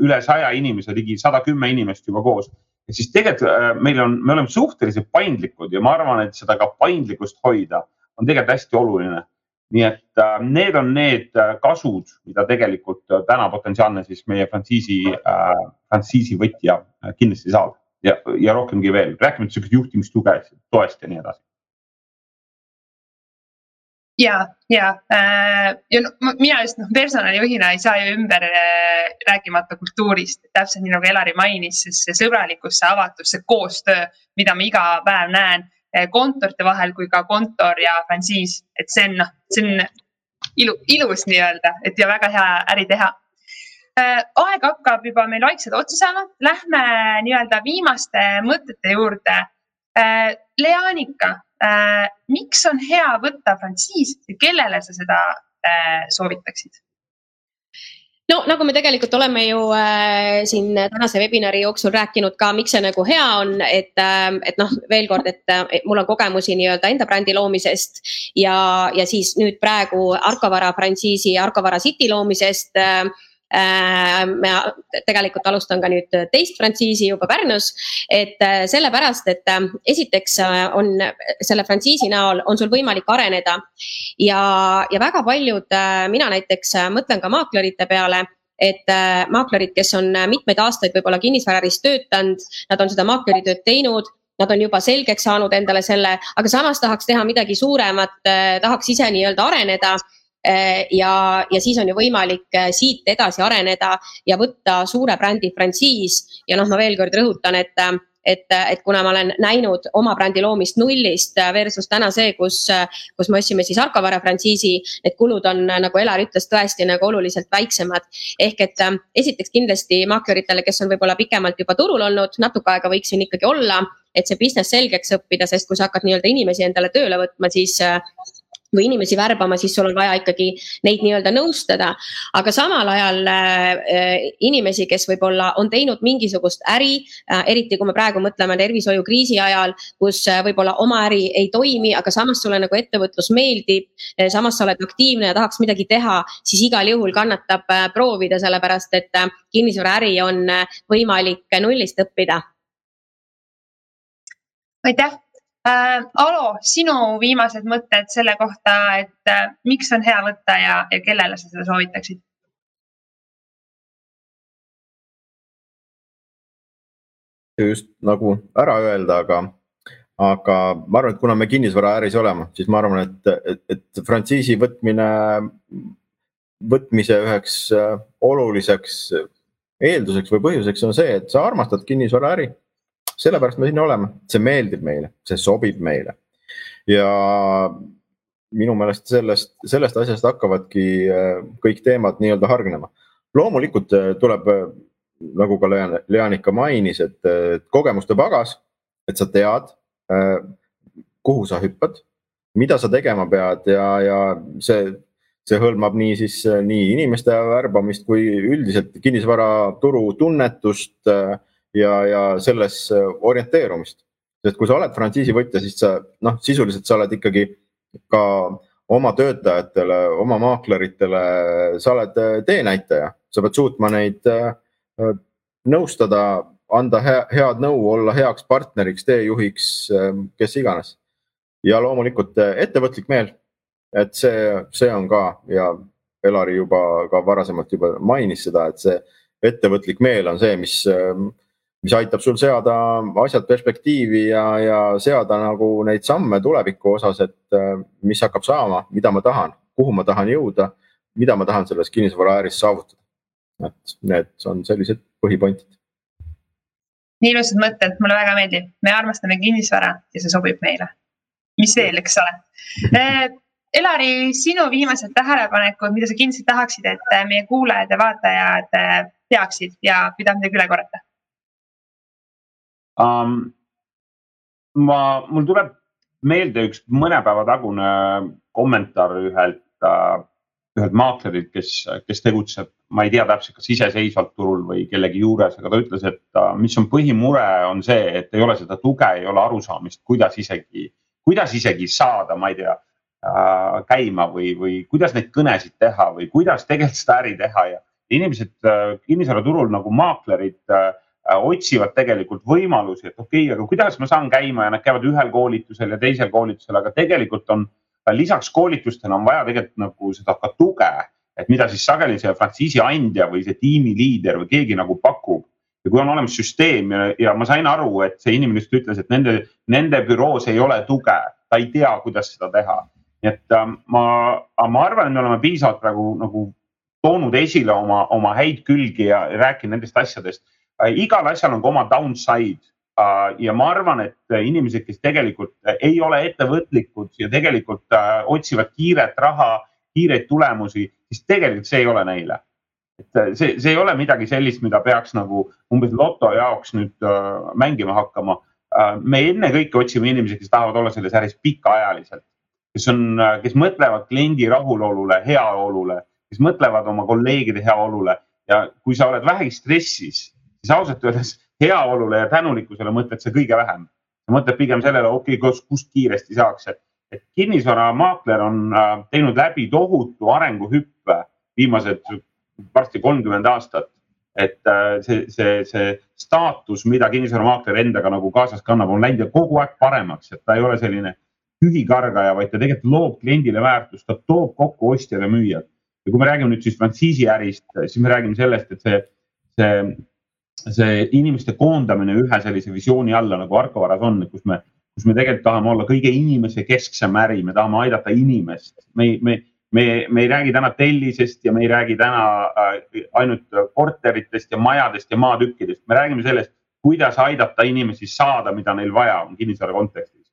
üle saja inimese, ligi sada kümme inimest juba koos. et siis tegelikult meil on, me oleme suhteliselt paindlikud ja ma arvan, et seda ka paindlikkust hoida on tegelikult hästi oluline. nii et need on need kasud, mida tegelikult täna potentsiaalne siis meie frantsiisi äh,, frantsiisi võtja kindlasti saab ja, ja rohkemgi veel, rääkimata sihukest juhtimistuge, toest ja nii edasi ja, ja äh,, ja no, mina just noh, personalijuhina ei saa ju ümber äh, rääkimata kultuurist, täpselt nii nagu Elari mainis, siis see sõbralikkus, see avatus, see koostöö, mida ma iga päev näen äh, kontorite vahel kui ka kontor ja frantsiis, et see on noh, see on ilu, ilus nii-öelda, et ja väga hea äri teha. Aeg hakkab juba meil vaikselt otsa saama, lähme nii-öelda viimaste mõtete juurde. Leanika, miks on hea võtta frantsiis ja kellele sa seda soovitaksid? no nagu me tegelikult oleme ju äh, siin tänase webinari jooksul rääkinud ka, miks see nagu hea on, et äh,, et noh, veel kord, et mul on kogemusi nii-öelda enda brändi loomisest ja, ja siis nüüd praegu Arkovara frantsiisi, Arkovara City loomisest äh, Äh, ma tegelikult alustan ka nüüd teist frantsiisi juba Pärnus, et äh, sellepärast, et äh, esiteks on selle frantsiisi näol on sul võimalik areneda ja, ja väga paljud, mina näiteks mõtlen ka maaklerite peale et maaklerid, kes on mitmeid aastaid võib-olla kinnisvaraäris töötanud, nad on seda maakleritööd teinud nad on juba selgeks saanud endale selle, aga samas tahaks teha midagi suuremat, tahaks ise nii-öelda areneda Äh, ja, ja siis on ju võimalik äh, siit edasi areneda ja võtta suure brändi frantsiis ja noh, ma veel kord rõhutan, et et, et kuna ma olen näinud oma brändi loomist nullist versus täna see, kus, kus me ostsime siis Arkovara frantsiisi, need kulud on, nagu Elar ütles, tõesti nagu oluliselt väiksemad. ehk et esiteks kindlasti maakleritele, kes on võib-olla pikemalt juba turul olnud, natuke aega võiks siin ikkagi olla, et see business selgeks õppida, sest kui sa hakkad nii-öelda inimesi endale tööle võtma, siis või inimesi värbama, siis sul on vaja ikkagi neid nii-öelda nõustada. aga samal ajal äh, inimesi, kes võib-olla on teinud mingisugust äri äh,, eriti kui me praegu mõtleme tervishoiukriisi ajal, kus äh, võib-olla oma äri ei toimi, aga samas sulle nagu ettevõtlus meeldib äh,. samas sa oled aktiivne ja tahaks midagi teha, siis igal juhul kannatab äh, proovida, sellepärast et äh, kinnisvaraäri on äh, võimalik nullist õppida aitäh, äh,. Alo, sinu viimased mõtted selle kohta, et äh, miks on hea võtta ja, ja kellele sa seda soovitaksid? just nagu ära öelda, aga, aga ma arvan, et kuna me kinnisvaraäris oleme, siis ma arvan, et, et, et frantsiisi võtmine, võtmise üheks äh, oluliseks eelduseks või põhjuseks on see, et sa armastad kinnisvaraäri sellepärast me siin oleme, see meeldib meile, see sobib meile. ja minu meelest sellest, sellest asjast hakkavadki äh, kõik teemad nii-öelda hargnema. loomulikult äh, tuleb, äh, nagu ka Leanika mainis, et kogemuste pagas, et sa tead, kuhu sa hüppad, mida sa tegema pead ja, ja see, see hõlmab nii siis nii inimeste värbamist kui üldiselt kinnisvaraturu tunnetust ja, ja selles äh, orienteerumist. sest kui sa oled frantsiisivõtja, siis sa noh, sisuliselt sa oled ikkagi ka oma töötajatele, oma maakleritele, sa oled äh, teenäitaja, sa pead suutma neid äh, nõustada, anda head nõu, olla heaks partneriks, teejuhiks, kes iganes. ja loomulikult ettevõtlik meel, et see, see on ka ja Elari juba ka varasemalt juba mainis seda, et see ettevõtlik meel on see, mis, mis aitab sul seada asjad perspektiivi ja, ja seada nagu neid samme tuleviku osas, et mis hakkab saama, mida ma tahan, kuhu ma tahan jõuda, mida ma tahan selles kinnisvaraääris saavutada. et need on sellised põhipointid. nii ilusad mõtted, mulle väga meeldib, me armastame kinnisvara ja see sobib meile. mis veel, eks ole Elari, sinu viimased tähelepanekud, mida sa kindlasti tahaksid, et äh, meie kuulajad ja vaatajad äh, teaksid ja mida midagi üle korrata um,? ma, mul tuleb meelde üks mõne päeva tagune kommentaar ühelt uh,, ühelt maaklerilt, kes, kes tegutseb, ma ei tea täpselt, kas iseseisvalt turul või kellegi juures, aga ta ütles, et uh, mis on põhimure, on see, et ei ole seda tuge, ei ole arusaamist, kuidas isegi, kuidas isegi saada, ma ei tea Äh, käima või, või kuidas neid kõnesid teha või kuidas tegelikult seda äri teha ja inimesed kinnisvaraturul nagu maaklerid äh, otsivad tegelikult võimalusi, et okei okay,, aga kuidas ma saan käima ja nad käivad ühel koolitusel ja teisel koolitusel, aga tegelikult on lisaks koolitustele on vaja tegelikult nagu seda ka tuge, et mida siis sageli see frantsiisi andja või see tiimiliider või keegi nagu pakub. Ja kui on olemas süsteem ja, ja ma sain aru, et see inimene just ütles, et nende, nende büroos ei ole tuge, ta ei tea, kuidas seda teha. Nii et äh, ma, ma arvan, et me oleme piisavalt praegu nagu toonud esile oma, oma häid külgi ja rääkinud nendest asjadest. äh,. Igal asjal on ka oma downside äh, ja ma arvan, et inimesed, kes tegelikult ei ole ettevõtlikud ja tegelikult äh, otsivad kiiret raha, kiireid tulemusi, siis tegelikult see ei ole neile. et äh, see, see ei ole midagi sellist, mida peaks nagu umbes loto jaoks nüüd äh, mängima hakkama äh,. me ennekõike otsime inimesi, kes tahavad olla selles äris pikaajaliselt kes on, kes mõtlevad kliendi rahulolule, heaolule, kes mõtlevad oma kolleegide heaolule ja kui sa oled vähegi stressis, siis ausalt öeldes heaolule ja tänulikkusele mõtled sa kõige vähem. mõtled pigem sellele, okei okay,, kust kiiresti saaks, et, et kinnisvaramaakler on äh, teinud läbi tohutu arenguhüppe viimased varsti kolmkümmend aastat et äh, see, see, see staatus, mida kinnisvaramaakler endaga nagu kaasas kannab, on läinud kogu aeg paremaks, et ta ei ole selline tühikargaja, vaid ta tegelikult loob kliendile väärtust, ta toob kokku ostjad ja müüjad. ja kui me räägime nüüd siis frantsiisiärist, siis me räägime sellest, et see, see, see inimeste koondamine ühe sellise visiooni alla nagu Arko Varas on, kus me, kus me tegelikult tahame olla kõige inimese kesksem äri, me tahame aidata inimest, me, me me, me ei räägi täna tellisest ja me ei räägi täna äh, ainult korteritest ja majadest ja maatükkidest, me räägime sellest, kuidas aidata inimesi saada, mida neil vaja on kinnisvara kontekstis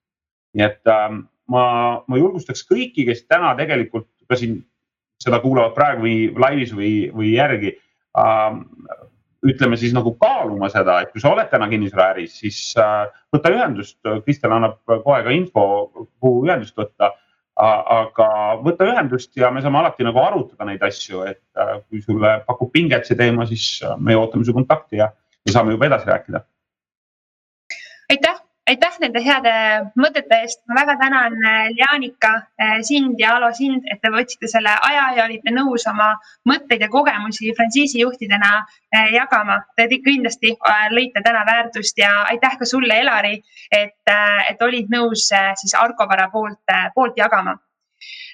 nii et äh, ma, ma julgustaks kõiki, kes täna tegelikult ka siin seda kuulavad praegu või laivis või, või järgi äh,. Ütleme siis nagu kaaluma seda, et kui sa oled täna kinnisvaraäris, siis äh, võta ühendust, Kristel annab kohe ka info, kuhu ühendust võtta aga võta ühendust ja me saame alati nagu arutada neid asju, et äh, kui sulle pakub pinget see teema, siis äh, me ootame su kontakti ja me saame juba edasi rääkida. aitäh aitäh nende heade mõtete eest, ma väga tänan äh, Jaanika, äh, sind ja Alo sind, et te võtsite selle aja ja olite nõus oma mõtteid ja kogemusi frantsiisijuhtidena äh, jagama. Te kindlasti lõite täna väärtust ja aitäh ka sulle, Elari, et, et olid nõus siis Arko Vara poolt, poolt jagama.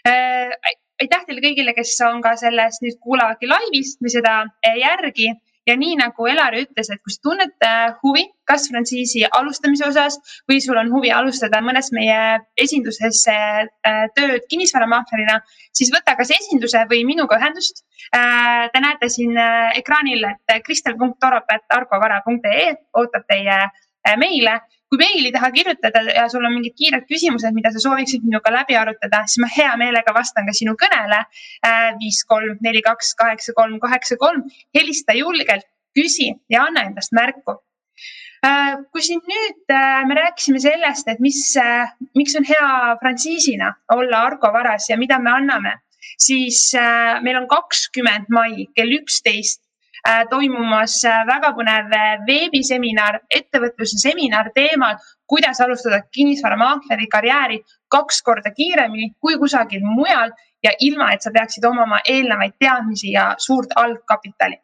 Aitäh teile kõigile, kes on ka selles nüüd kuulavadki laivis või seda järgi ja nii nagu Elari ütles, et kui sa tunned äh, huvi, kas frantsiisi alustamise osas või sul on huvi alustada mõnes meie esinduses äh, tööd kinnisvaramaaklerina, siis võta kas esinduse või minuga ühendust. Äh, te näete siin ekraanil, et kristel.toropet.argovara.ee ootab teie meile kui meili taha kirjutada ja sul on mingid kiired küsimused, mida sa sooviksid minuga läbi arutada, siis ma hea meelega vastan ka sinu kõnele. Äh, viis, kolm, neli, kaks, kaheksa, kolm, kaheksa, kolm, helista julgelt, küsi ja anna endast märku. Äh, kui siin nüüd äh, me rääkisime sellest, et mis, miks on hea frantsiisina olla Argo varas ja mida me anname, siis meil on kakskümmend mai kell üksteist toimumas äh, väga põnev äh, veebiseminar, ettevõtluse seminar teemal, kuidas alustada kinnisvaramaakleri karjääri kaks korda kiiremini kui kusagil mujal ja ilma, et sa peaksid omama eelnevaid teadmisi ja suurt algkapitali.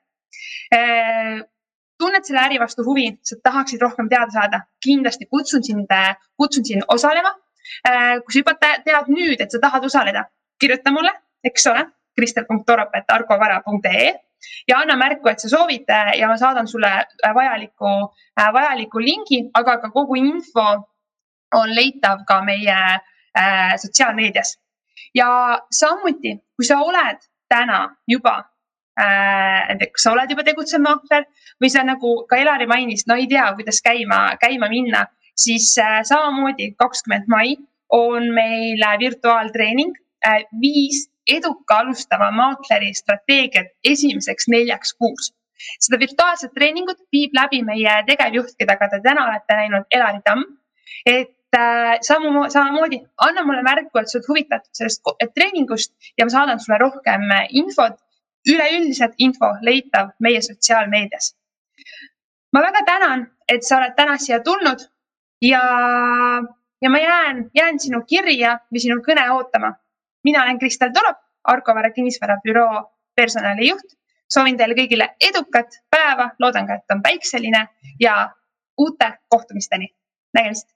tunned selle äri vastu huvi, sa tahaksid rohkem teada saada, kindlasti kutsun sind, kutsun sind osalema. kui sa juba tead nüüd, et sa tahad osaleda, kirjuta mulle, eks ole, kristel.toropet.argovara.ee ja anna märku, et sa soovid ja ma saadan sulle vajaliku, vajaliku lingi, aga ka kogu info on leitav ka meie äh, sotsiaalmeedias. ja samuti, kui sa oled täna juba äh,, kas sa oled juba tegutsev maakler või sa nagu ka Elari mainis, no ei tea, kuidas käima, käima minna, siis äh, samamoodi kakskümmend mai on meil virtuaaltreening äh,, viis eduka alustava maakleri strateegiat esimeseks neljaks kuuks. seda virtuaalset treeningut viib läbi meie tegevjuht, keda ka te täna olete näinud, Elari Tamm. et äh, samu, samamoodi anna mulle märku, et sa oled huvitatud sellest treeningust ja ma saadan sulle rohkem äh, infot. üleüldiselt info leitav meie sotsiaalmeedias. ma väga tänan, et sa oled täna siia tulnud ja, ja ma jään, jään sinu kirja või sinu kõne ootama mina olen Kristel Torop, Argo Vara kinnisvara büroo personalijuht. soovin teile kõigile edukat päeva, loodan ka, et on päikseline ja uute kohtumisteni. nägemist